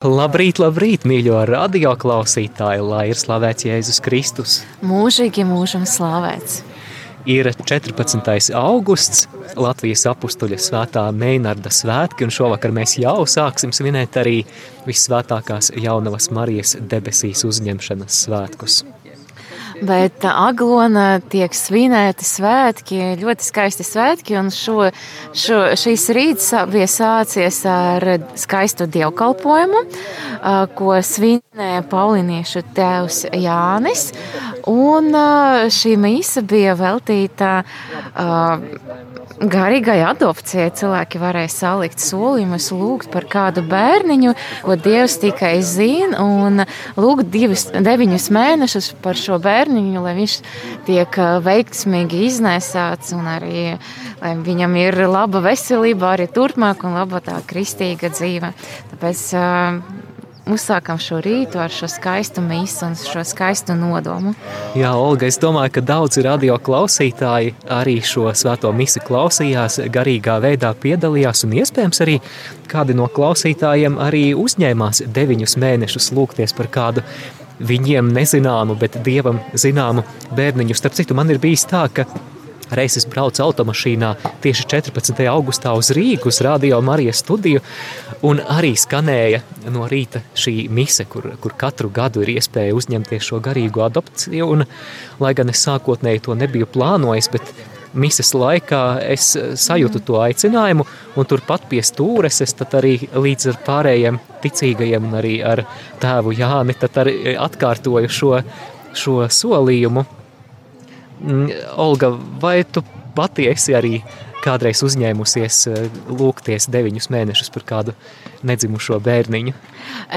Labrīt, labrīt, mīļo radio klausītāji, lai ir slavēts Jēzus Kristus. Mūžīgi mūžam slavēts. Ir 14. augusts, Latvijas apstuļa svētā Meinarda svētki, un šovakar mēs jau sāksim svinēt arī vissvētākās jaunavas Marijas debesīs uzņemšanas svētkus. Bet Aglona tiek svinēti svētki, ļoti skaisti svētki. Šo, šo, šīs rīts bija sācies ar skaistu dievkalpojumu, ko svinēja Pauliniešu tēvs Jānis. Un šī mīsa bija veltīta garīgai adopcijai cilvēki varēja salikt solījumus, lūgt par kādu bērniņu, ko Dievs tikai zina, un lūgt divus, deviņus mēnešus par šo bērniņu, lai viņš tiek veiksmīgi iznēsāts un arī lai viņam ir laba veselība arī turpmāk un laba tā kristīga dzīve. Tāpēc uzsākam šo rītu ar šo skaistu mīsu un šo skaistu nodomu. Jā, Olga, es domāju, ka daudzi radio klausītāji arī šo svēto misi klausījās, garīgā veidā piedalījās un iespējams arī kādi no klausītājiem arī uzņēmās deviņus mēnešus lūgties par kādu viņiem nezināmu, bet dievam zināmu bērniņu. Starp citu, man ir bijis tā, ka Reiz es braucu automašīnā tieši 14. augustā uz Rīgas, uz Radio Marijas studiju, un arī skanēja no rīta šī mise, kur, kur katru gadu ir iespēja uzņemties šo garīgo adopciju. Un, lai gan es sākotnēji to nebiju plānojis, bet mises laikā es sajūtu to aicinājumu, un turpat pie stūres es arī līdz ar pārējiem ticīgajiem un arī ar tēvu Jāni atkārtoju šo, šo solījumu Olga, vai tu pati esi arī kādreiz uzņēmusies eh, lūgties deviņus mēnešus par kādu nedzimušo bērniņu?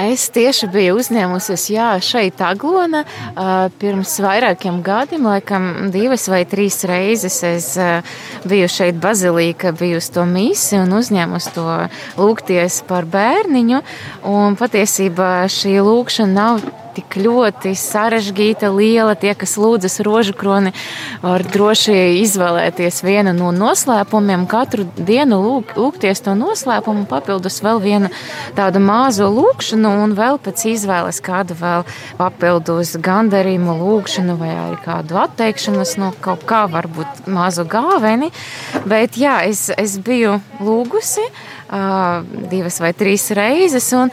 Es tieši biju uzņēmusies, jā, šeit Aglona pirms vairākiem gadiem, laikam divas vai trīs reizes es biju šeit bazilīka, biju uz to misi un uzņēmus to lūgties par bērniņu, un patiesībā šī lūkšana nav tik ļoti sarežģīta, liela. Tie, kas lūdzas rožu kroni, var droši izvēlēties vienu no noslēpumiem, katru dienu lūk, lūgties to noslēpumu, papildus vēl vienu tādu mazu lūkšanu, un vēl pēc izvēles kādu vēl papildus gandarījumu lūkšanu, vai arī kādu atteikšanos no kaut kā, varbūt mazu gāveni. Bet jā, es, es biju lūgusi divas vai trīs reizes. Un,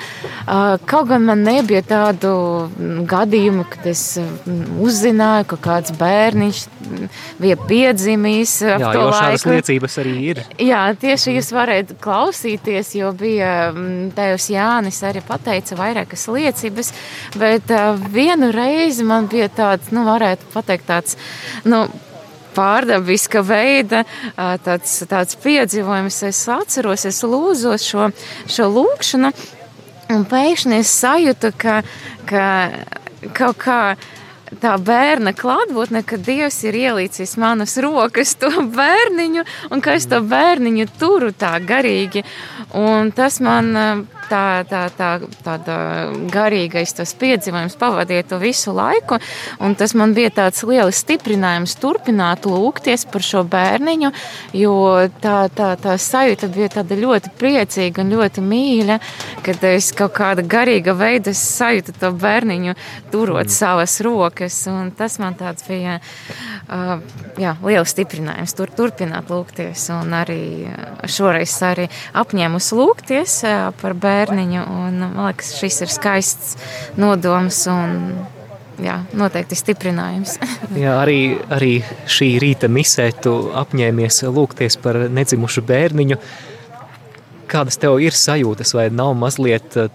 kaut gan man nebija tādu gadījumu, kad es uzzināju, ka kāds bērniņš bija piedzimis. Jā, jo šādas liecības arī ir. Jā, tieši jūs varētu klausīties, jo bija Tevs Jānis arī pateica vairākas liecības, bet vienu reizi man bija tāds, nu, varētu pateikt tāds, nu, pārdabiska veida tāds, tāds piedzīvojums. Es atceros, es lūzos šo, šo lūkšanu, un pēkšņi es sajūtu, ka, ka kaut kā tā bērna klātbūtne, ka Dievs ir ielicis manas rokas to bērniņu, un ka es to bērniņu turu tā garīgi. Un tas man tā, tā, tā, tāda garīgais tas piedzīvojums pavadīja to visu laiku, un tas man bija tāds liels stiprinājums turpināt lūgties par šo bērniņu, jo tā, tā, tā sajūta bija tāda ļoti priecīga un ļoti mīļa, kad es kaut kāda garīga veida sajūtu to bērniņu turot mm. savas rokas, un tas man tāds bija uh, jā, liels stiprinājums tur, turpināt lūgties, un arī šoreiz arī apņēmus lūgties uh, par bērniņu bērniņu. Un, man liekas, šis ir skaists nodoms un jā, noteikti stiprinājums. jā, arī, arī šī rīta misē tu apņēmies lūgties par nedzimušu bērniņu. Kādas tev ir sajūtas, vai nav mazliet eh,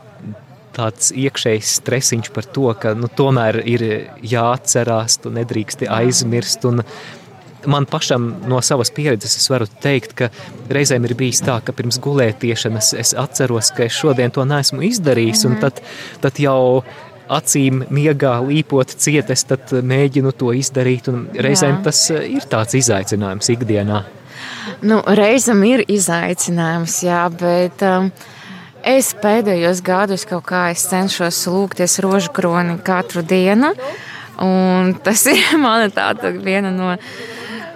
tāds iekšējs stresiņš par to, ka nu, tomēr ir jāatcerās, tu nedrīksti aizmirst un man pašam no savas pieredzes es varu teikt, ka reizēm ir bijis tā, ka pirms gulētiešanas es atceros, ka es šodien to neesmu izdarījis, mm -hmm. un tad, tad jau acīm miegā līpot cietes, tad mēģinu to izdarīt, un reizēm jā. tas eh, ir tāds izaicinājums ikdienā. Nu, reizam ir izaicinājums, jā, bet um, es pēdējos gados kaut kā es cenšos lūgties rožu kroni katru dienu, un tas ir mana tāda viena no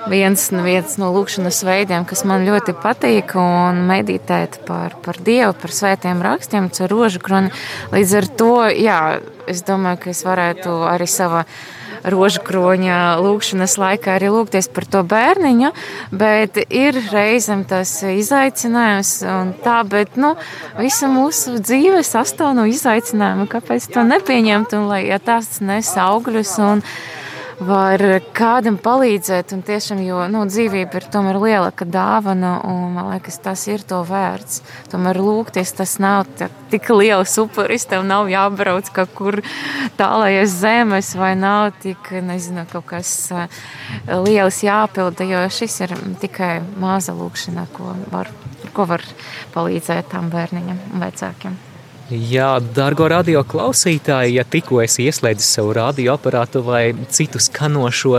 viens, viens no lūkšanas veidiem, kas man ļoti patīk, un meditēt par, par Dievu, par svētiem rakstiem, caur rožu kroni. Līdz ar to, jā, es domāju, ka es varētu arī savā rožu kroņa lūkšanas laikā arī lūgties par to bērniņu, bet ir reizēm tas izaicinājums un tā, bet, nu, visa mūsu dzīve sastāv no izaicinājuma, kāpēc to nepieņemt un lai, ja tās nes augļus un, var kādam palīdzēt. Un tiešām, jo nu, dzīvība ir tomēr lielāka dāvana, un man liekas, tas ir to vērts. Tomēr lūgties, tas nav tik liels upuris, tev nav jābrauc kaut kur tālākas zemes, vai nav tik, nezinu, kaut kas eh, liels jāpilda, jo šis ir tikai maza lūkšana, ko var, ko var palīdzēt tam bērniņam vecākiem. Jā, dārgo radio klausītāji, ja tikko esi ieslēdzis savu radioaparātu vai citu skanošo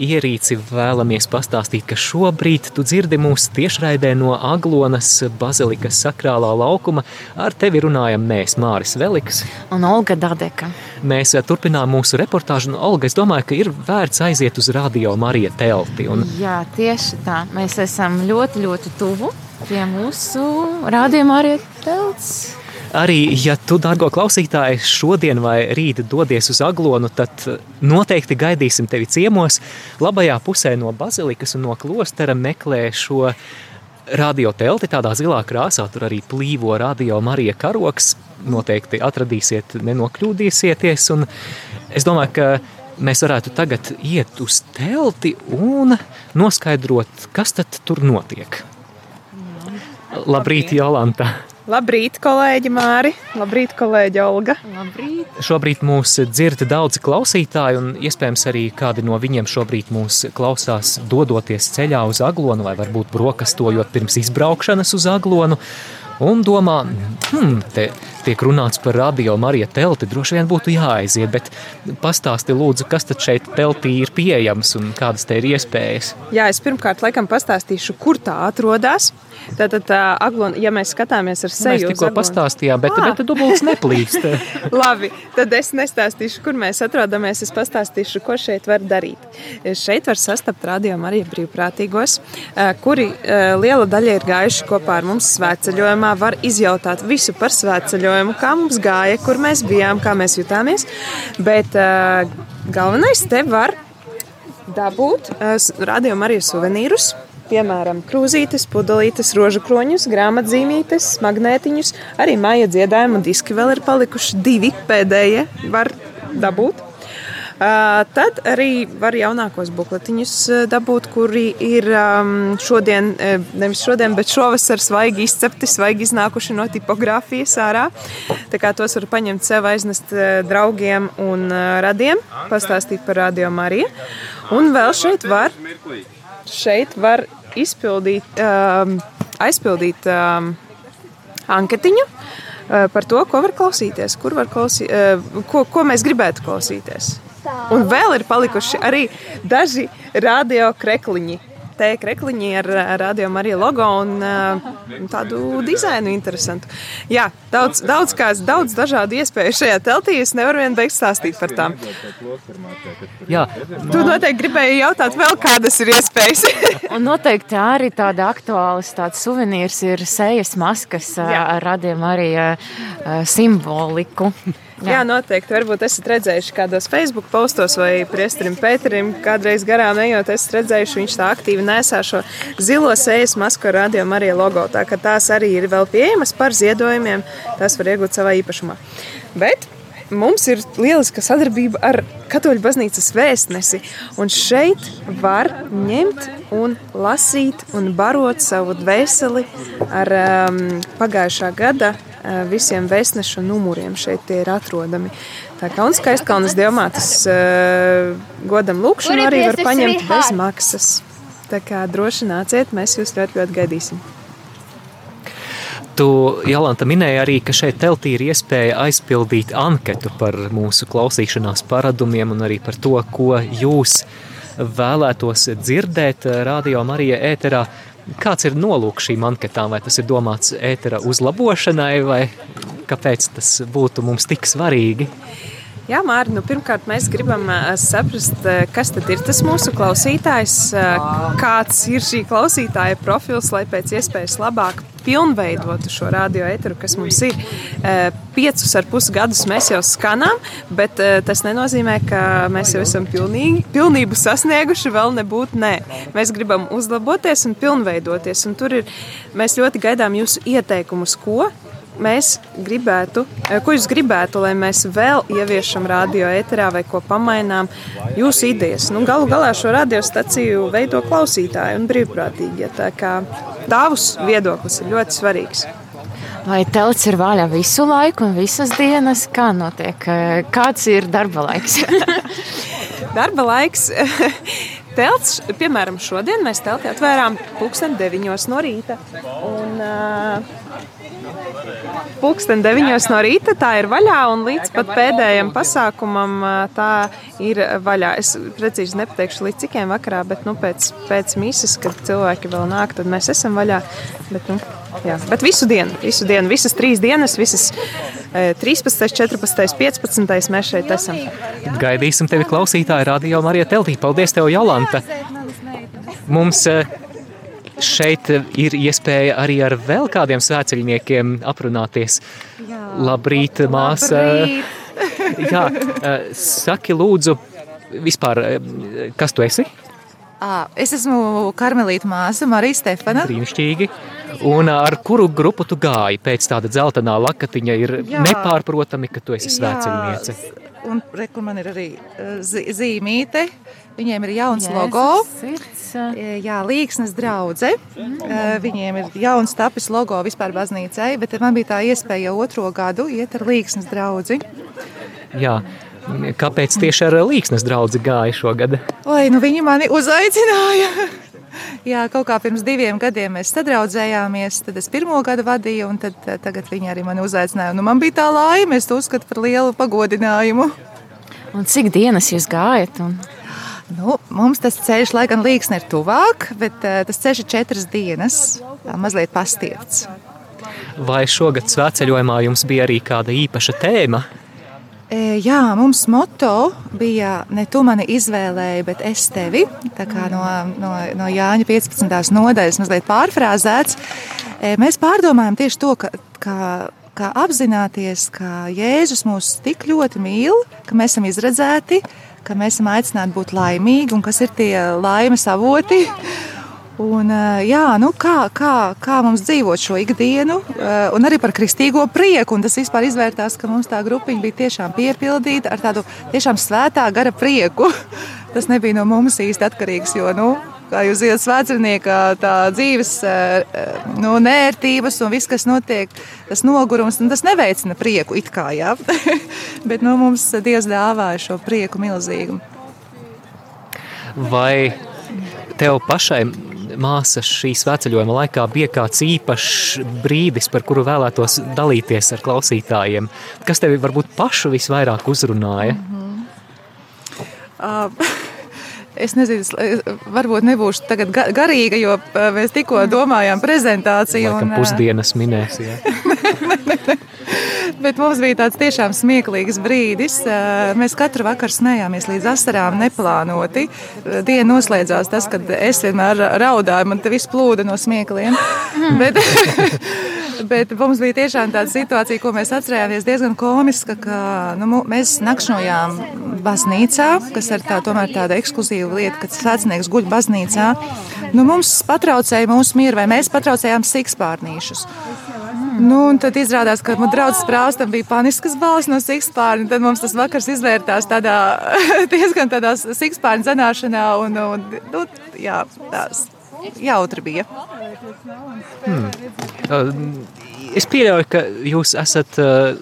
ierīci, vēlamies pastāstīt, ka šobrīd tu dzirdi mūsu tiešraidē no Aglonas bazilikas sakrālā laukuma. Ar tevi runājam mēs, Māris Veliks un Olga Dadeka. Mēs eh, turpinām mūsu reportāžu, un Olga, es domāju, ka ir vērts aiziet uz radio Marija telti. Un... Jā, tieši tā. Mēs esam ļoti, ļoti tuvu pie mūsu radio Marija telts. Arī, ja tu, dārgo klausītāji, šodien vai rīt dodies uz Aglonu, tad noteikti gaidīsim tevi ciemos. Labajā pusē no bazilikas un no klostera meklē šo radiotelti tādā zilā krāsā. Tur arī plīvo radio Marija karoks. Noteikti atradīsiet, nenokļūdīsieties. Un es domāju, ka mēs varētu tagad iet uz telti un noskaidrot, kas tad tur notiek. Labrīt, Jolanta! Labrīt, kolēģi Māri! Labrīt, kolēģi Olga! Labrīt! Šobrīd mūs dzird daudzi klausītāji, un iespējams arī kādi no viņiem šobrīd mūs klausās dodoties ceļā uz Aglonu, vai varbūt brokastojot pirms izbraukšanas uz Aglonu, un domā, hmm, te tiek runāts par radio Marija telti, droši vien būtu jāaiziet, bet pastāsti lūdzu, kas tad šeit teltī ir pieejams un kādas te ir iespējas? Jā, es pirmkārt laikam pastāstīšu, kur tā atrodas. Tātad, aglon, ja mēs skatāmies ar seju, mēs tikko pastāstījām, bet, ah. bet dubults neplīkst. Labi, tad es nestāstīšu, kur mēs atrodamies. Es pastāstīšu, ko šeit var darīt. Šeit var sastapt rādījumu arī brīvprātīgos, kuri liela daļa ir gājuši kopā ar mums svētceļojumā. Var izjautāt visu par svētceļojumu, kā mums gāja, kur mēs bijām, kā mēs jutāmies. Bet galvenais te var dabūt rādījumu arī suvenīrus piemēram, krūzītes, pudelītes, rožu kroņus, grāmatzīmītes, magnētiņus. Arī māja dziedājuma diski vēl ir palikuši divi pēdējie, var dabūt. Tad arī var jaunākos bukletiņus dabūt, kuri ir šodien, nevis šodien, bet šovasar svaigi izcepti, svaigi iznākuši no tipogrāfijas ārā. Tā kā tos var paņemt sev, aiznest draugiem un radiem, pastāstīt par radio Mariju. Un vēl šeit var šeit var izpildīt, um, aizpildīt um, anketiņu uh, par to, ko var klausīties, kur var klausī, uh, ko, ko mēs gribētu klausīties. Un vēl ir palikuši arī daži radio krekliņi te krekliņi ar rādījumu arī logo un tādu dizainu interesantu. Jā, daudz, daudz, kās, daudz dažādu iespēju šajā teltī. Es nevaru vien beigt stāstīt par tām. Jā. Tu noteikti gribēji jautāt vēl kādas ir iespējas. un noteikti arī tāda aktuāls tāds suvenīrs ir sejas maskas ar rādījumu arī simboliku. Jā. Jā, noteikti. Varbūt esat redzējuši kādos Facebook postos vai priesterim Pēterim, kādreiz garām ejot, esat redzējuši, viņš tā aktīvi nesā šo zilo sejas masku ar radio Marija logo. Tā ka tās arī ir vēl pieejamas par ziedojumiem, tās var iegūt savā īpašumā. Bet mums ir lieliska sadarbība ar Katoļu baznīcas vēstnesi. Un šeit var ņemt un lasīt un barot savu dvēseli ar um, pagājušā gada visiem vēstnešu numuriem. Šeit tie ir atrodami. Tā kā un skaistkalnas diamātas uh, godam lūkšanu arī var paņemt bez maksas. Tā kā droši nāciet, mēs jūs ļoti, ļoti gaidīsim. Tu, Jolanta, minēji arī, ka šeit teltī ir iespēja aizpildīt anketu par mūsu klausīšanās paradumiem un arī par to, ko jūs vēlētos dzirdēt radio Marija ēterā. Kāds ir nolūks šīm anketām? Vai tas ir domāts ētera uzlabošanai, vai kāpēc tas būtu mums tik svarīgi? Jā, Mārtiņ, nu, pirmkārt, mēs gribam saprast, kas ir tas mūsu klausītājs, kāds ir šī klausītāja profils, lai pēc iespējas labāk pilnveidotu šo radioeteru, kas mums ir. Piecus ar pus gadus mēs jau skanām, bet tas nenozīmē, ka mēs jau esam pilnīgi, pilnību sasnieguši, vēl nebūtu nē. Mēs gribam uzlaboties un pilnveidoties, un tur ir, mēs ļoti gaidām jūsu ieteikumus, ko mēs gribētu, eh, ko jūs gribētu, lai mēs vēl ieviešam radio ēterā vai ko pamainām, jūsu idejas. Nu, galu galā šo radiostaciju veido klausītāji un brīvprātīgi. Ja tavs viedoklis ir ļoti svarīgs. Vai telts ir vaļā visu laiku un visas dienas? Kā notiek? Kāds ir darba laiks? darba laiks. Telts, piemēram, šodien mēs telti atvērām pulksten 9 no rīta. Un, uh, Pūksteni 9 no rīta tā ir vaļā, un līdz pat pēdējiem pasākumam tā ir vaļā. Es precīzi nepateikšu, līdz cikiem vakarā, bet nu, pēc, pēc mises, kad cilvēki vēl nāk, tad mēs esam vaļā. Bet, nu, jā. bet visu dienu, visu dienu, visas trīs dienas, visas 13, 14, 15. mēs šeit esam. Gaidīsim tevi klausītāji radio Marija Teltī. Paldies tev, Jolanta! Mums šeit ir iespēja arī ar vēl kādiem svēceļniekiem aprunāties. Jā, Labrīt, māsa! Labrīt. Jā, eh, saki lūdzu, vispār, eh, kas tu esi? Es esmu Karmelīta māsa, Marija Stefana. Brīnišķīgi. Un ar kuru grupu tu gāji? Pēc tāda dzeltenā lakatiņa ir jā. nepārprotami, ka tu esi svēceļniece. Un reku man ir arī zīmīte. Viņiem ir jauns Jēzus logo. Sirds. Jā, Līksnes draudze. Mm. Viņiem ir jauns tapis logo vispār baznīcai, bet man bija tā iespēja jau otro gadu iet ar Līksnes draudzi. Jā. Kāpēc tieši ar Līksnes draugu gāja šogad? Oi, nu viņi mani uzaicināja. Jā, kaut kā pirms diviem gadiem mēs sadraudzējāmies. Tad es pirmo gadu vadīju, un tad, tagad viņi arī mani uzaicināja. Nu, man bija tā laime, es to uzskatu par lielu pagodinājumu. Un cik dienas jūs gājat? Un... Nu, mums tas ceļš, lai gan līks ir tuvāk, bet uh, tas ceļš ir četras dienas, mazliet pastiepts. Vai šogad svētceļojumā jums bija arī kāda īpaša tēma? E, jā, mums moto bija ne tu mani izvēlēji, bet es tevi. Tā kā no, no, no Jāņa 15. nodaļas mazliet pārfrāzēts. E, mēs pārdomājam tieši to, ka, ka, ka apzināties, ka Jēzus mūs tik ļoti mīl, ka mēs esam izredzēti, ka mēs esam aicināti būt laimīgi un kas ir tie laimes avoti. Un, jā, nu kā, kā, kā mums dzīvot šo ikdienu, un arī par kristīgo prieku. Tas vispār izvērtās, ka mums tā grupiņa bija tiešām piepildīta ar tādu tiešām svētā gara prieku. Tas nebija no mums īsti atkarīgs, jo, nu, kā jūs zināt, svētcerniekā tā dzīves nu, nērtības un viss, kas notiek, tas nogurums, tas neveicina prieku it kā, jā. Bet nu, mums Dievs dāvāja šo prieku milzīgu. Vai tev pašai māsa šī svētceļojuma laikā bija kāds īpašs brīdis, par kuru vēlētos dalīties ar klausītājiem? Kas tevi varbūt pašu visvairāk uzrunāja? Mm -hmm. uh, Es nezinu, varbūt nebūšu tagad garīga, jo mēs tikko domājām prezentāciju. Laikam un, pusdienas minēs, jā. Bet mums bija tāds tiešām smieklīgs brīdis. Mēs katru vakaru smējāmies līdz asarām neplānoti. Diena noslēdzās tas, kad es vienmēr raudāju, man te viss plūda no smiekliem. Bet, Bet mums bija tiešām tāda situācija, ko mēs atcerējāmies diezgan komiska, ka nu, mēs nakšnojām baznīcā, kas ir tā, tomēr tāda ekskluzīva lieta, kad svētnieks guļ baznīcā. Nu, mums patraucēja mūsu mieru, vai mēs patraucējām sikspārnīšus. Nu, tad izrādās, ka manā draudzes prāstam bija paniskas balss no sikspārņa. Tad mums tas vakars izvērtās tādā diezgan tādā sikspārņa zanāšanā. Un, un, nu, jā, tās jautri bija. Hmm. Es pieļauju, ka jūs esat uh,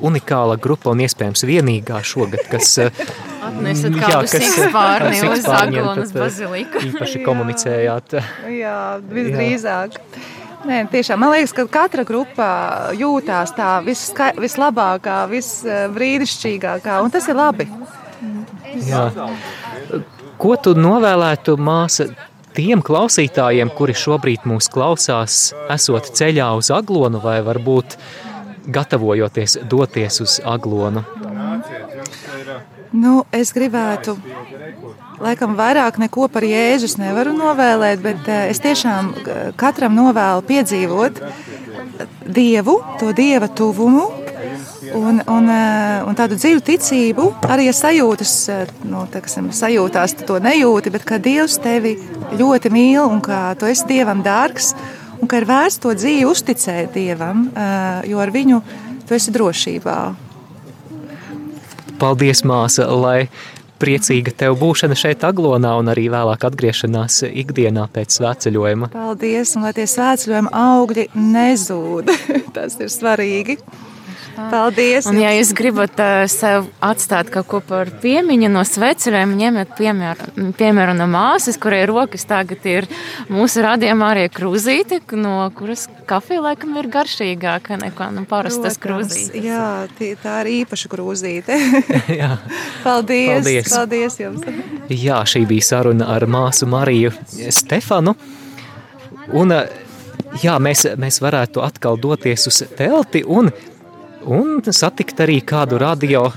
unikāla grupa un iespējams vienīgā šogad, kas atnesat kādu jā, sikspārni uz Aglonas baziliku. Īpaši komunicējāt. jā, visdrīzāk. Jā. Nē, tiešām man liekas, ka katra grupa jūtās tā viska, vislabākā, visbrīnišķīgākā, un tas ir labi. Jā. Ko tu novēlētu, māsa, tiem klausītājiem, kuri šobrīd mūs klausās, esot ceļā uz aglonu vai varbūt gatavojoties doties uz aglonu? Nu, es gribētu, laikam, vairāk neko par Jēzus nevaru novēlēt, bet es tiešām katram novēlu piedzīvot Dievu, to Dieva tuvumu, un, un, un tādu dziļu ticību, arī ja sajūtas, nu, teksim, sajūtās, to nejūti, bet ka Dievs tevi ļoti mīl un ka tu esi Dievam dārgs un ka ir vērts to dzīvi uzticēt Dievam, jo ar viņu tu esi drošībā. Paldies, māsa, lai priecīga tev būšana šeit, Aglonā, un arī vēlāk atgriešanās ikdienā pēc svētceļojuma. Paldies, un lai tie svētceļojuma augļi nezūd. Tas ir svarīgi. Paldies! Un, ja jūs gribat uh, sev atstāt kaut ko par piemiņu no sveceļiem, ņemiet piemēru, piemēru no māsas, kurai rokas tagad ir mūsu radījumā arī krūzīte, no kuras kafija laikam ir garšīgāka nekā nu, parastas krūzītes. Jā, tī, tā ir īpaša krūzīte. Paldies! Paldies! Paldies jums! Jā, šī bija saruna ar māsu Mariju Stefanu. Un, jā, mēs, mēs varētu atkal doties uz telti un un satikt arī kādu radio,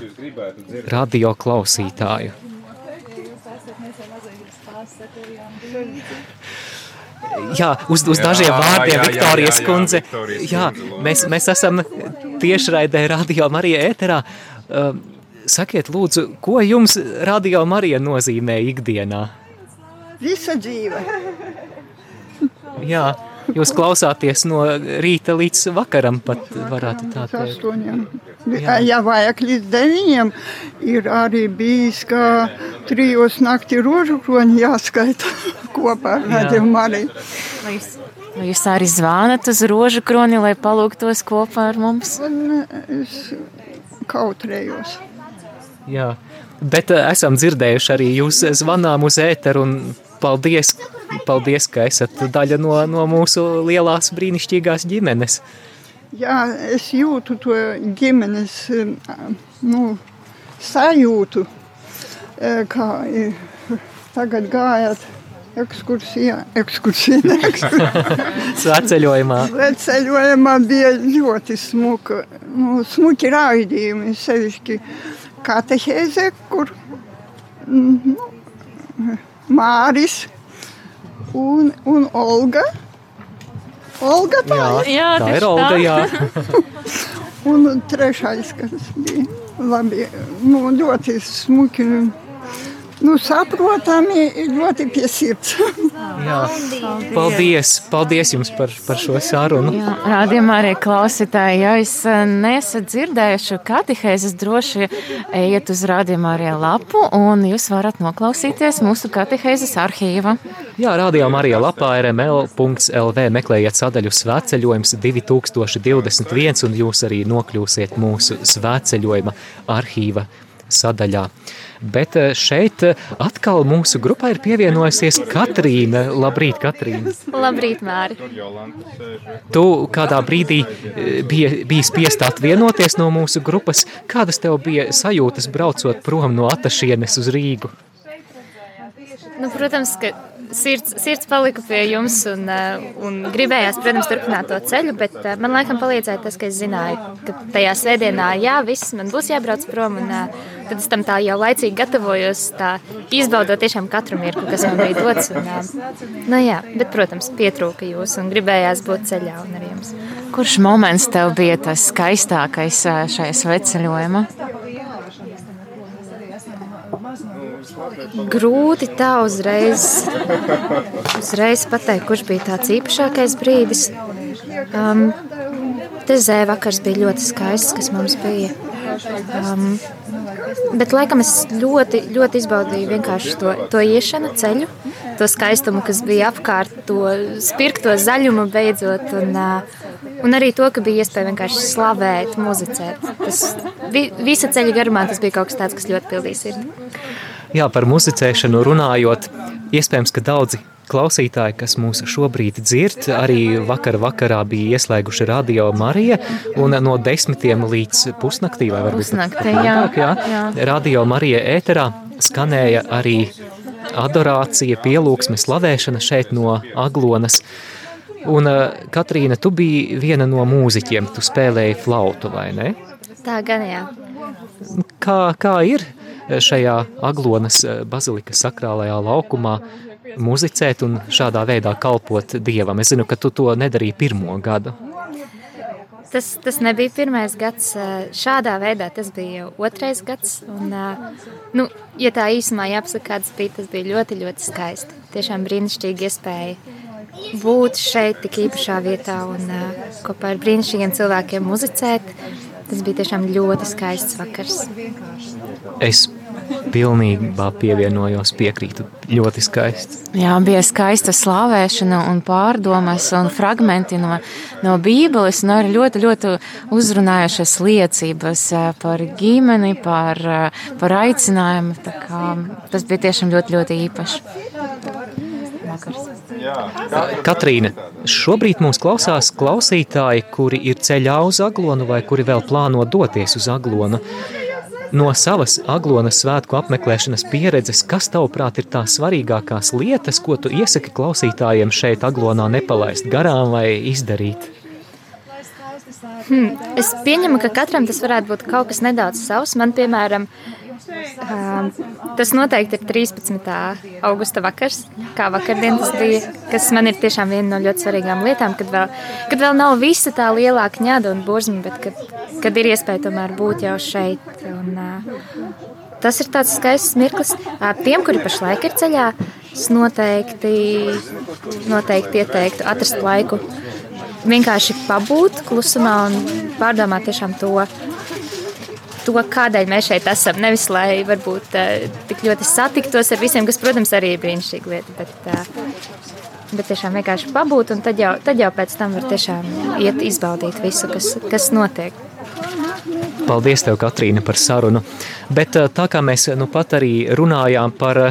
radio klausītāju. Jā, uz, uz dažiem jā, vārdiem, jā, Viktorijas jā, jā, kundze. Jā, jā, mēs, mēs esam tiešraidē Radio Marija ēterā. Uh, sakiet, lūdzu, ko jums Radio Marija nozīmē ikdienā? Visa dzīve. jā. Jūs klausāties no rīta līdz vakaram, pat varētu tā teikt. Jā. ja vajag līdz deviņiem, ir arī bijis, ka trijos nakti rožu kroņi jāskaita kopā ar Radio Mariju. Vai jūs, arī zvanat uz rožu kroni, lai palūgtos kopā ar mums? Un es kautrējos. Jā, bet esam dzirdējuši arī jūs zvanām uz ēteru un paldies, paldies, ka esat daļa no, no mūsu lielās brīnišķīgās ģimenes. Jā, es jūtu to ģimenes nu, sajūtu, kā tagad gājāt ekskursijā, ekskursijā, Sveceļojumā. Sveceļojumā bija ļoti smuka, nu, smuki raidījumi, sevišķi katehēze, kur, nu, Māris un, un Olga. Olga tā jā. Jā, tā ir Olga, jā. un trešais, kas bija labi, nu, ļoti smuki nu, saprotami, ļoti pie sirds. Jā, paldies, paldies jums par, par šo sarunu. Rādījumā arī klausītāji, ja es eh, nesat dzirdējuši katehēzes, droši ejiet uz rādījumā arī lapu un jūs varat noklausīties mūsu katehēzes arhīva. Jā, rādījumā arī lapā rml.lv meklējiet sadaļu svētceļojums 2021 un jūs arī nokļūsiet mūsu svētceļojuma arhīva sadaļā. Bet eh, šeit eh, atkal mūsu grupā ir pievienojusies Katrīna. Labrīt, Katrīna! Labrīt, Māri! Tu kādā brīdī eh, biji, biji spiest atvienoties no mūsu grupas. Kādas tev bija sajūtas braucot prom no Atašienes uz Rīgu? Nu, protams, ka sirds, sirds palika pie jums un, un gribējās, protams, turpināt to ceļu, bet man laikam palīdzēja tas, ka es zināju, ka tajā svētdienā, jā, viss man būs jābrauc prom, un eh, tad es tam tā jau laicīgi gatavojos, tā izbaudot tiešām katru mirkli, kas man bija dots. Un, nu jā, bet, protams, pietrūka jūs un gribējās būt ceļā un ar jums. Kurš moments tev bija tas skaistākais šajā sveceļojumā? Grūti tā uzreiz, uzreiz pateikt, kurš bija tāds īpašākais brīdis. Um, Tezē vakars bija ļoti skaists, kas mums bija. Um, bet, laikam, es ļoti, ļoti izbaudīju vienkārši to, to iešanu ceļu, to skaistumu, kas bija apkārt, to spirkto zaļumu beidzot. Un, uh, un arī to, ka bija iespēja vienkārši slavēt, muzicēt. Tas vi, visa ceļa garumā tas bija kaut kas tāds, kas ļoti pildīja sirdi. Jā, par muzicēšanu runājot, iespējams, ka daudzi klausītāji, kas mūs šobrīd dzird, arī vakar vakarā bija ieslēguši radio Marija, un no desmitiem līdz pusnaktī, vai varbūt pusnaktī, jā, jā, jā. radio Marija ēterā skanēja arī adorācija, pielūgsme, slavēšana šeit no Aglonas. Un, Katrīna, tu biji viena no mūziķiem, tu spēlēji flautu, vai ne? Tā gan jā. Kā, kā ir? Šajā Aglonas bazilikas sakrālajā laukumā muzicēt un šādā veidā kalpot Dievam. Es zinu, ka tu to nedarīji pirmo gadu. Tas, tas nebija pirmais gads. Šādā veidā tas bija otrais gads. Un, nu, ja tā īsumā jāpasaka, kāds bija, tas bija ļoti, ļoti skaisti. Tiešām brīnišķīgi iespēja būt šeit, tik īpašā vietā un kopā ar brīnišķīgiem cilvēkiem muzicēt. Tas bija tiešām ļoti skaists vakars. Es pilnībā pievienojos, piekrītu. Ļoti skaisti. Jā, bija skaista slavēšana un pārdomas un fragmenti no, no Bībeles, un arī ļoti, ļoti uzrunājušas liecības par ģimeni, par, par aicinājumu. Tas bija tiešām ļoti, ļoti īpaši. Vakars. Katrīna, šobrīd mūs klausās klausītāji, kuri ir ceļā uz Aglonu vai kuri vēl plāno doties uz Aglonu. No savas aglonas svētku apmeklēšanas pieredzes, kas tavuprāt ir tās svarīgākās lietas, ko tu iesaki klausītājiem šeit aglonā nepalaist garām vai izdarīt? Hmm, es pieņemu, ka katram tas varētu būt kaut kas nedaudz savs. Man, piemēram, tas noteikti ir 13. augusta vakars, kā vakardien tas bija, kas man ir tiešām viena no ļoti svarīgām lietām, kad vēl, kad vēl nav visa tā lielā kņada un burzma, bet kad, kad ir iespēja tomēr būt jau šeit. Un, uh, tas ir tāds skaists mirklis. Uh, tiem, kuri pašlaik ir ceļā, es noteikti, noteikti ieteiktu atrast laiku vienkārši pabūt klusumā un pārdomāt tiešām to, to, kādēļ mēs šeit esam. Nevis lai varbūt uh, tik ļoti satiktos ar visiem, kas, protams, arī ir brīnišķīga lieta. Bet, uh, bet tiešām vienkārši pabūt, un tad jau, tad jau pēc tam var tiešām iet izbaudīt visu, kas, kas notiek. Paldies, tev, Katrīna, par sarunu. Bet uh, tā kā mēs nu pat arī runājām par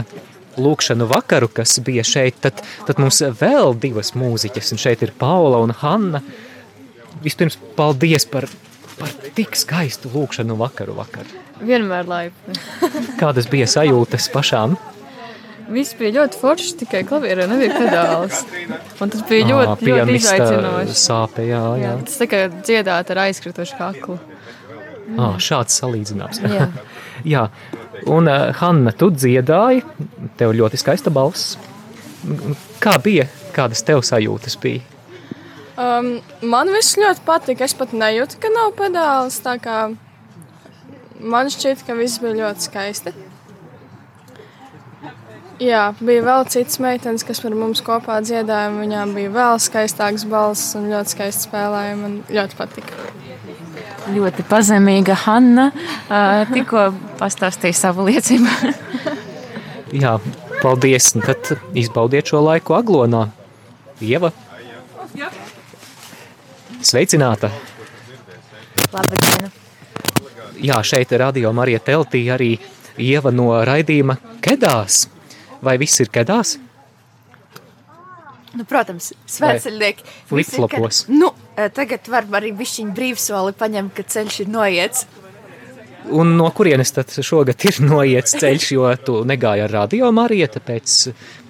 lūkšanu vakaru, kas bija šeit, tad, tad mums vēl divas mūziķas, un šeit ir Paula un Hanna. Vispirms paldies par par tik skaistu lūkšanu vakaru vakar. Vienmēr laipni. Kādas bija sajūtas pašām? Viss bija ļoti forši, tikai klavierē nebija pedāls. Un tas bija ļoti, à, ļoti izaicinoši. Sāpe, jā, jā. jā. Tas tikai dziedāt ar aizkritušu kaklu. À, šāds salīdzinājums. jā. jā. Un, uh, Hanna, tu dziedāji, tev ļoti skaista balss. Kā bija? Kādas tev sajūtas bija? Um, man viss ļoti patika. Es pat nejūtu, ka nav pedāls. Man šķiet, ka viss bija ļoti skaisti. Jā, bija vēl citas meitenes, kas ar mums kopā dziedāja. Viņām bija vēl skaistāks balss un ļoti skaisti spēlēja. Man ļoti patika. Ļoti pazemīga Hanna tikko pastāstīja savu liecību. Jā, paldies. Tad izbaudiet šo laiku Aglonā. Ieva. Jā. Sveicināta! Labdien! Jā, šeit radio Marija Teltī arī Ieva no raidījuma Kedās. Vai viss ir Kedās? Nu, protams, svētceļnieki. Flipflopos. Nu, eh, tagad var arī bišķiņu brīvsoli paņemt, ka ceļš ir noiets. Un no kurienes tad šogad ir noiets ceļš, jo tu negāji ar radio Mariju, tāpēc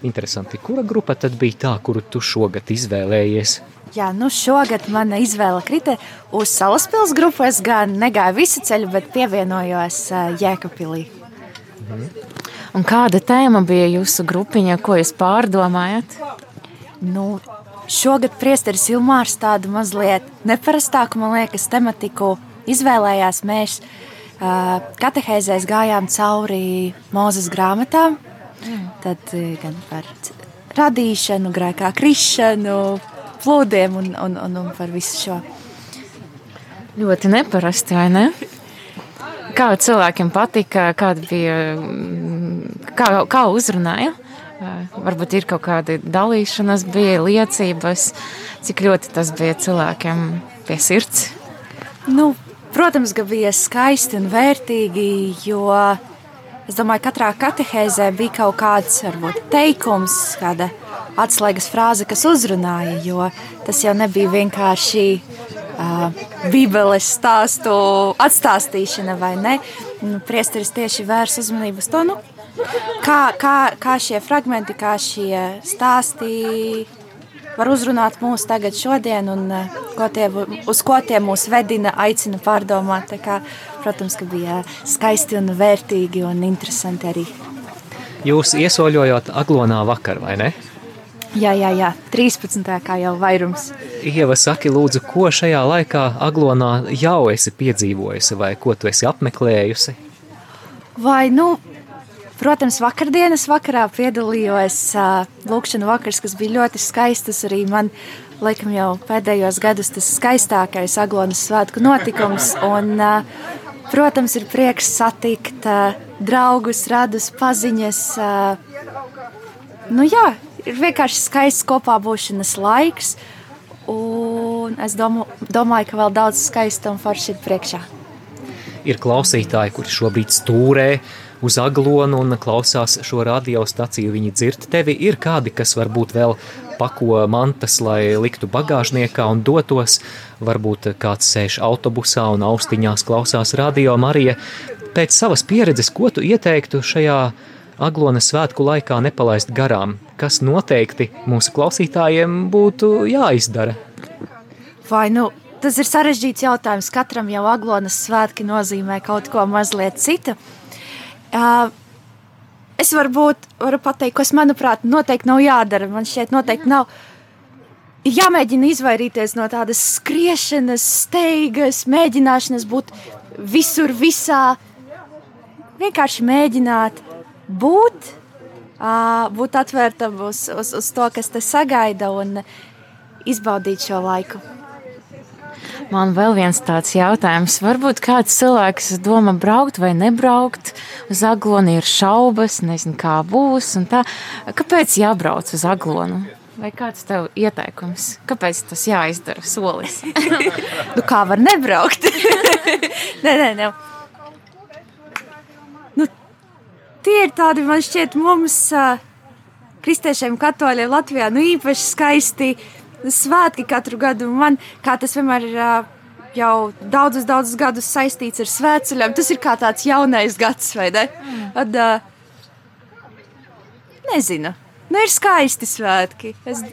interesanti, kura grupa tad bija tā, kuru tu šogad izvēlējies? Jā, nu šogad mana izvēle krita uz Salaspils grupu. Es gan negāju visu ceļu, bet pievienojos Jēkabpilī. Mhm. Un kāda tēma bija jūsu grupiņa, ko jūs pārdomājat? Nu, šogad priesteris Ilmārs tādu mazliet neparastāku, man liekas, tematiku izvēlējās. Mēs katehēzēs gājām cauri Mūzes grāmatām, mm. tad gan par radīšanu, grēkā krišanu, plūdiem un, un, un, un par visu šo. Ļoti neparasti, vai ne? Kā cilvēkiem patika, kāda bija, kā, kā uzrunāja? Varbūt ir kaut kāda dalīšanās, bija liecības, cik ļoti tas bija cilvēkiem pie sirds. Nu, protams, ka bija skaisti un vērtīgi, jo es domāju, ka katrā katehēzē bija kaut kāds varbūt, teikums, kāda atslēgas frāze, kas uzrunāja, jo tas jau nebija vienkārši uh, Bībeles stāstu atstāstīšana vai ne. Nu, priesteris tieši vērs uzmanību uz to, nu, kā, kā, kā šie fragmenti, kā šie stāsti var uzrunāt mūs tagad šodien un ko tie, uz ko tie mūs vedina, aicina pārdomāt. Tā kā protams, ka bija skaisti un vērtīgi un interesanti arī. Jūs iesoļojot aglonā vakar, vai ne? Jā, jā, jā, 13. kā jau vairums. Ieva, saki, lūdzu, ko šajā laikā Aglonā jau esi piedzīvojusi, vai ko tu esi apmeklējusi? Vai, nu, protams, vakardienas vakarā piedalījos uh, Lūkšana vakars, kas bija ļoti skaistas. Arī man, laikam, jau pēdējos gados tas skaistākais Aglonas svētku notikums. Un, uh, protams, ir prieks satikt uh, draugus, radus, paziņas. Uh, nu, jā, ir vienkārši skaists kopā būšanas laiks. Un es domu, domāju, ka vēl daudz skaista un forši ir priekšā. Ir klausītāji, kuri šobrīd stūrē uz aglonu un klausās šo radiostaciju. Viņi dzird tevi. Ir kādi, kas varbūt vēl pako mantas, lai liktu bagāžniekā un dotos. Varbūt kāds sēž autobusā un austiņās klausās radio Marija. Pēc savas pieredzes, ko tu ieteiktu šajā Aglonas svētku laikā nepalaist garām, kas noteikti mūsu klausītājiem būtu jāizdara? Vai nu tas ir sarežģīts jautājums. Katram jau Aglonas svētki nozīmē kaut ko mazliet citu. Uh, es varbūt varu pateikt, kas manuprāt noteikti nav jādara. Man šķiet, noteikti nav. Ir jāmēģina izvairīties no tādas skriešanas, steigas, mēģināšanas būt visur, visā. Vienkārši mēģināt būt, būt atvērtam uz, uz, uz to, kas te sagaida un izbaudīt šo laiku. Man vēl viens tāds jautājums. Varbūt kāds cilvēks domā braukt vai nebraukt uz aglonu, ir šaubas, nezinu, kā būs. Kāpēc jābrauc uz aglonu? Vai kāds tev ieteikums? Kāpēc tas jāizdara solis? nu, kā var nebraukt? nē, nē, nē. tie ir tādi, man šķiet, mums, kristiešiem, katoļiem Latvijā, nu īpaši skaisti svētki katru gadu. Man, kā tas vienmēr ir jau daudzus, daudzus gadus saistīts ar svētceļiem, tas ir kā tāds jaunais gads, vai ne? Ad, nezinu, nu ir skaisti svētki. Es,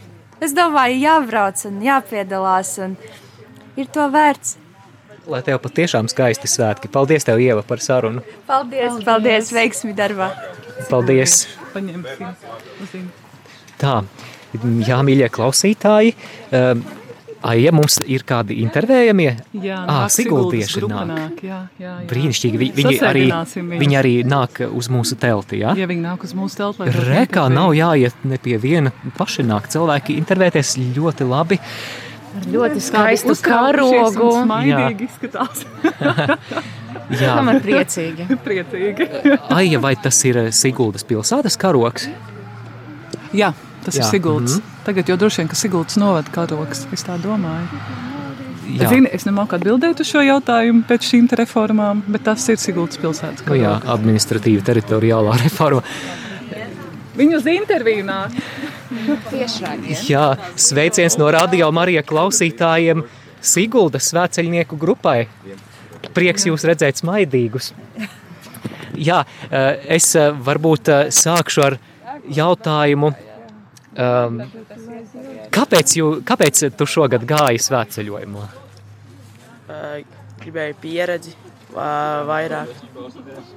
es domāju, jābrauc un jāpiedalās, un ir to vērts. Lai tev patiešām skaisti svētki. Paldies, tev, Ieva, par sarunu. Paldies, paldies, paldies veiksmi darbā. Paldies. Tā, jā, mīļie klausītāji. Um, Aija, mums ir kādi intervējamie? Jā, ah, Siguldieši nāk. nāk. Jā, jā, jā. Brīnišķīgi. Vi, viņi, arī, viņi arī nāk uz mūsu telti, jā? Jā, viņi nāk uz mūsu telti. Rekā nav jāiet ne pie viena paši nāk. Cilvēki intervēties ļoti labi. Ar ļoti skaistu karogu. Smaidīgi izskatās. Jā, man ir priecīgi. priecīgi. Aija, vai tas ir Siguldas pilsētas karogs? Jā, tas Jā. ir Siguldas. Mm -hmm. Tagad jau droši vien, ka Siguldas novada karogs. Es tā domāju. Jā. Zini, es nemāku atbildēt uz šo jautājumu pēc šīm reformām, bet tas ir Siguldas pilsētas karogs. Nu jā, administratīva teritoriālā reforma. Viņu uz interviju nāk. Jā, sveiciens no Radio Marija klausītājiem Siguldas svēceļnieku grupai. Prieks jūs redzēt smaidīgus. Jā, eh, es eh, varbūt eh, sākšu ar jautājumu. Um, kāpēc, jū, kāpēc tu šogad gāji svētceļojumā? Gribēju pieredzi vairāk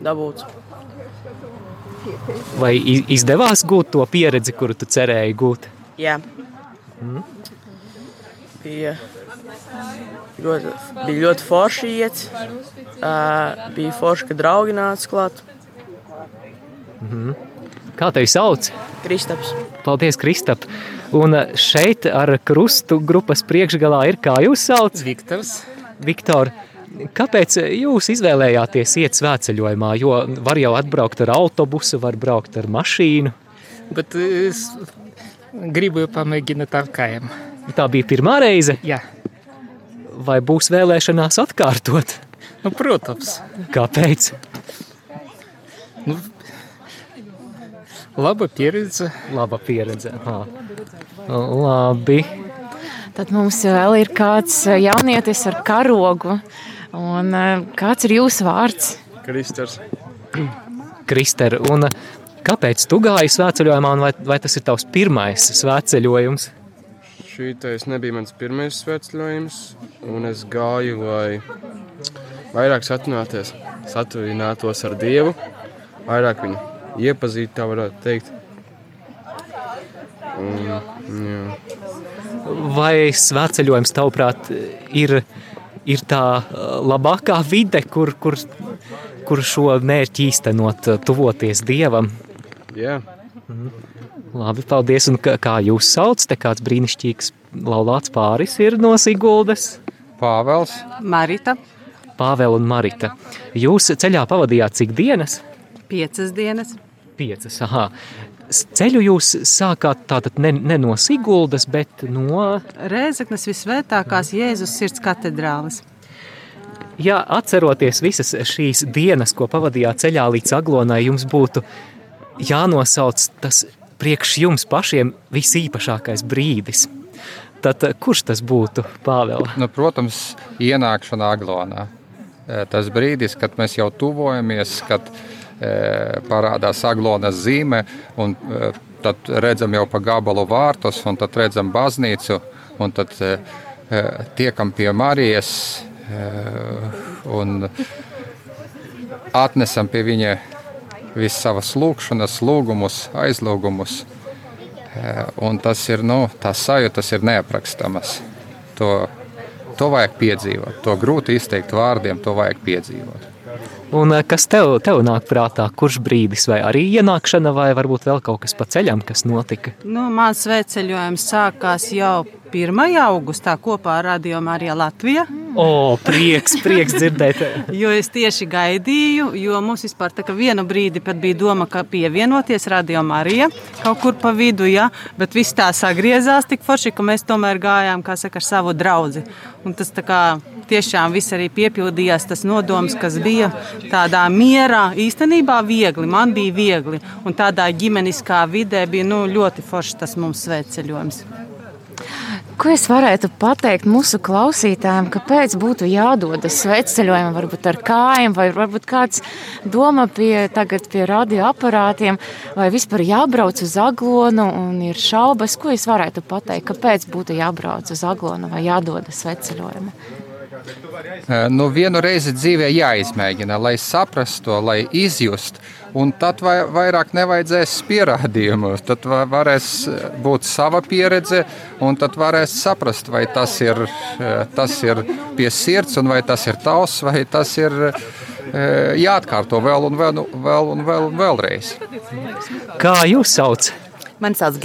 dabūt. Vai izdevās gūt to pieredzi, kuru tu cerēji gūt? Jā. Mm. Bija, ļoti, bija ļoti forši iet. Uh, bija forši, ka draugi nāca klāt. Mm -hmm. Kā tevi sauc? Kristaps. Paldies, Kristap. Un šeit ar krustu grupas priekšgalā ir kā jūs sauc? Viktors. Viktor, Kāpēc jūs izvēlējāties iet svētceļojumā? Jo var jau atbraukt ar autobusu, var braukt ar mašīnu. Bet es gribu pamēģināt ar kājām. Tā bija pirmā reize? Jā. Vai būs vēlēšanās atkārtot? Nu, protams. Kāpēc? Nu, laba pieredze. Laba pieredze. Ha. Labi. Tad mums vēl ir kāds jaunietis ar karogu. Un, eh, kāds ir jūsu vārds? Kristers. Krister, un eh, kāpēc tu gāji svētceļojumā, un vai, vai tas ir tavs pirmais svētceļojums? Šītais nebija mans pirmais svētceļojums, un es gāju, lai vairāk satuvinātos ar Dievu, vairāk viņu iepazīt, tā varētu teikt. Un, jā. Vai svētceļojums, tavuprāt, ir, ir tā labākā vide, kur, kur, kur šo mērķi īstenot, tuvoties Dievam? Jā. Mhm. Labi, paldies. Un kā jūs sauc? Te kāds brīnišķīgs laulāts pāris ir no Siguldas. Pāvels. Marita. Pāvela un Marita. Jūs ceļā pavadījāt cik dienas? Piecas dienas. Piecas, aha. Ceļu jūs sākāt tātad ne, ne no Siguldas, bet no... Rēzeknes visvētākās Jēzus sirds katedrāles. Ja atceroties visas šīs dienas, ko pavadījāt ceļā līdz Aglonai, jums būtu jānosauc tas priekš jums pašiem visīpašākais brīdis. Tad kurš tas būtu, Pāvēl? Nu, protams, ienākšana Aglonā. Tas brīdis, kad mēs jau tuvojamies, kad e, parādās Aglonas zīme, un e, tad redzam jau pa gabalu vārtus, un tad redzam baznīcu, un tad e, tiekam pie Marijas un atnesam pie viņa visas savas lūgšanas, lūgumus, aizlūgumus. Un tas ir, nu, tās sajūtas ir neaprakstāmas. To, to vajag piedzīvot, to grūti izteikt vārdiem, to vajag piedzīvot. Un eh, kas tev, tev nāk prātā, kurš brīdis, vai arī ienākšana, vai varbūt vēl kaut kas pa ceļam, kas notika? Nu, mans sveceļojums sākās jau 1. augustā kopā ar Radio Mariju Latviju. O, prieks, prieks dzirdēt. jo es tieši gaidīju, jo mums vispār tā kā vienu brīdi pat bija doma, ka pievienoties Radio Marija kaut kur pa vidu, ja, bet viss tā sagriezās tik forši, ka mēs tomēr gājām, kā saka, ar savu draudzi. Un tas tā kā tiešām viss arī piepildījās, tas nodoms, kas bija tādā mierā, īstenībā viegli, man bija viegli. Un tādā ģimeniskā vidē bija nu, ļoti forši tas mums svētceļojums. Ko es varētu pateikt mūsu klausītājiem, kāpēc būtu jādodas sveceļojumā, varbūt ar kājām, vai varbūt kāds doma pie, tagad pie radioaparātiem, vai vispār jābrauc uz aglonu un ir šaubas, ko es varētu pateikt, kāpēc būtu jābrauc uz aglonu vai jādodas sveceļojumā? Nu, vienu reizi dzīvē jāizmēģina, lai saprastu to, lai izjustu un tad vai, vairāk nevajadzēs pierādījumu. Tad varēs būt sava pieredze, un tad varēs saprast, vai tas ir, tas ir pie sirds, vai tas ir tavs, vai tas ir jāatkārto vēl un vēl, vēl, un vēl un vēlreiz. Kā jūs sauc? Man sauc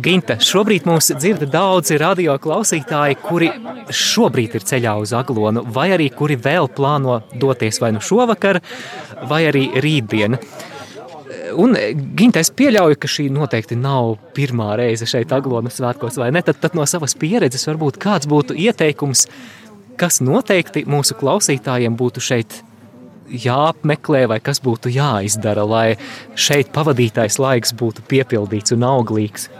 Ginta. Šobrīd mūs dzird daudzi radio klausītāji, kuri šobrīd ir ceļā uz Aglonu, vai arī kuri vēl plāno doties vai nu šovakar, vai arī rītdien. Un, Ginte, es pieļauju, ka šī noteikti nav pirmā reize šeit Aglonas svētkos, vai ne? Tad, tad no savas pieredzes varbūt kāds būtu ieteikums, kas noteikti mūsu klausītājiem būtu šeit jāapmeklē, vai kas būtu jāizdara, lai šeit pavadītais laiks būtu piepildīts un auglīgs.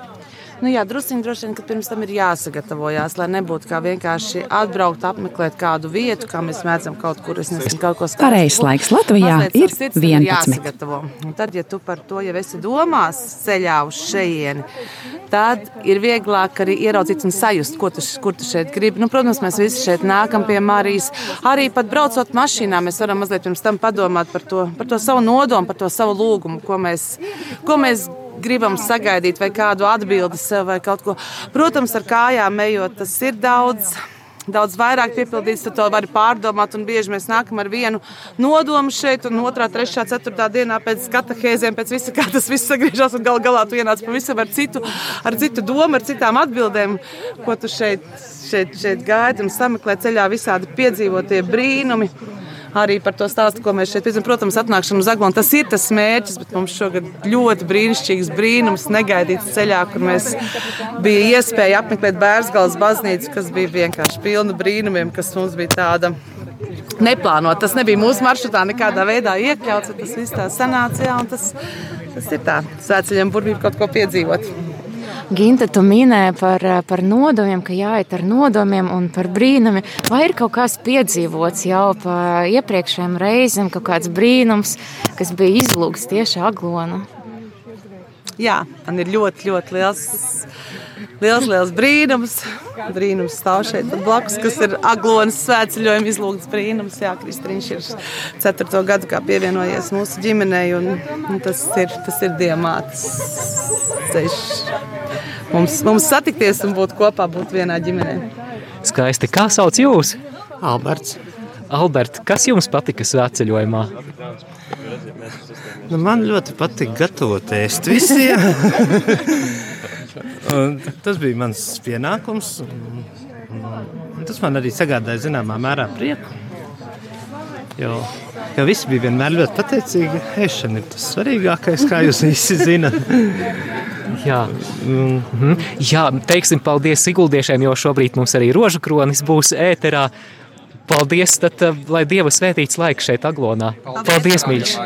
Nu, jā, druskuļi droši vien, ka pirms tam ir jāsagatavojas, lai nebūtu kā vienkārši atbraukt, apmeklēt kādu vietu, kā mēs mēdzam kaut kur. Es nezinu, kaut ko skaidrs. Pareizais laiks Latvijā ir 11. Jāsagatavo. Un tad, ja tu par to jau esi domās ceļā uz šejieni, tad ir vieglāk arī ieraudzīt un sajust, tu, kur tu šeit gribi. Nu, protams, mēs visi šeit nākam pie Marijas. Arī pat braucot mašīnā, mēs varam mazliet pirms tam padomāt par to, par to savu nodomu, par to savu lūgumu, ko mēs, ko mēs gribam sagaidīt vai kādu atbildi sev vai kaut ko. Protams, ar kājām ejot, tas ir daudz. Daudz vairāk piepildīts, tad to var pārdomāt. Bieži mēs nākam ar vienu nodomu šeit, un otrā, trešā, ceturtā dienā pēc katehēzēm, pēc visa, kā tas viss sagriežas, un gal galā tu ienāc pavisam ar citu, ar citu domu, ar citām atbildēm, ko tu šeit, šeit, šeit gaidi un sameklē ceļā visādi piedzīvotie brīnumi arī par to stāstu, ko mēs šeit piedzīvojam. Protams, atnākšana uz Aglonu tas ir tas mērķis, bet mums šogad ļoti brīnišķīgs brīnums, negaidīts ceļā, kur mēs bija iespēja apmeklēt Bērsgāles baznīcu, kas bija vienkārši pilna brīnumiem, kas mums bija tāda. Neplānot. Tas nebija mūsu maršrutā nekādā veidā iekļauts. Tas viss tā sanāca, jā, un tas, tas ir tā. Svētceļam burvība kaut ko piedzīvot. Ginta, tu minēji par, par nodomiem, ka jāiet ar nodomiem un par brīnumi. Vai ir kaut kas piedzīvots jau pa iepriekšējiem reizēm, kaut kāds brīnums, kas bija izlūgts tieši aglonu? Jā, man ir ļoti, ļoti liels liels, liels brīnums. Brīnums stāv šeit blakus, kas ir Aglonas svētceļojuma izlūgts brīnums. Jā, Kristiņš ir ceturto gadu kā pievienojies mūsu ģimenei, un, un tas ir, tas ir diamāts ceļš. Mums, mums satikties un būt kopā, būt vienā ģimenē. Skaisti. Kā sauc jūs? Alberts. Albert, kas jums patika svētceļojumā? Nu, man ļoti patīk gatavot ēst visiem. tas bija mans pienākums. Tas man arī sagādāja zināmā mērā prieku. Jo, jo visi bija vienmēr ļoti pateicīgi. Ēšana ir tas svarīgākais, kā jūs visi zinat. Jā. Mm -hmm. Jā, teiksim paldies Siguldiešiem, jo šobrīd mums arī rožu kronis būs ēterā. Paldies, tad, lai Dieva svētīts laiks šeit Aglonā. Paldies, paldies mīļš!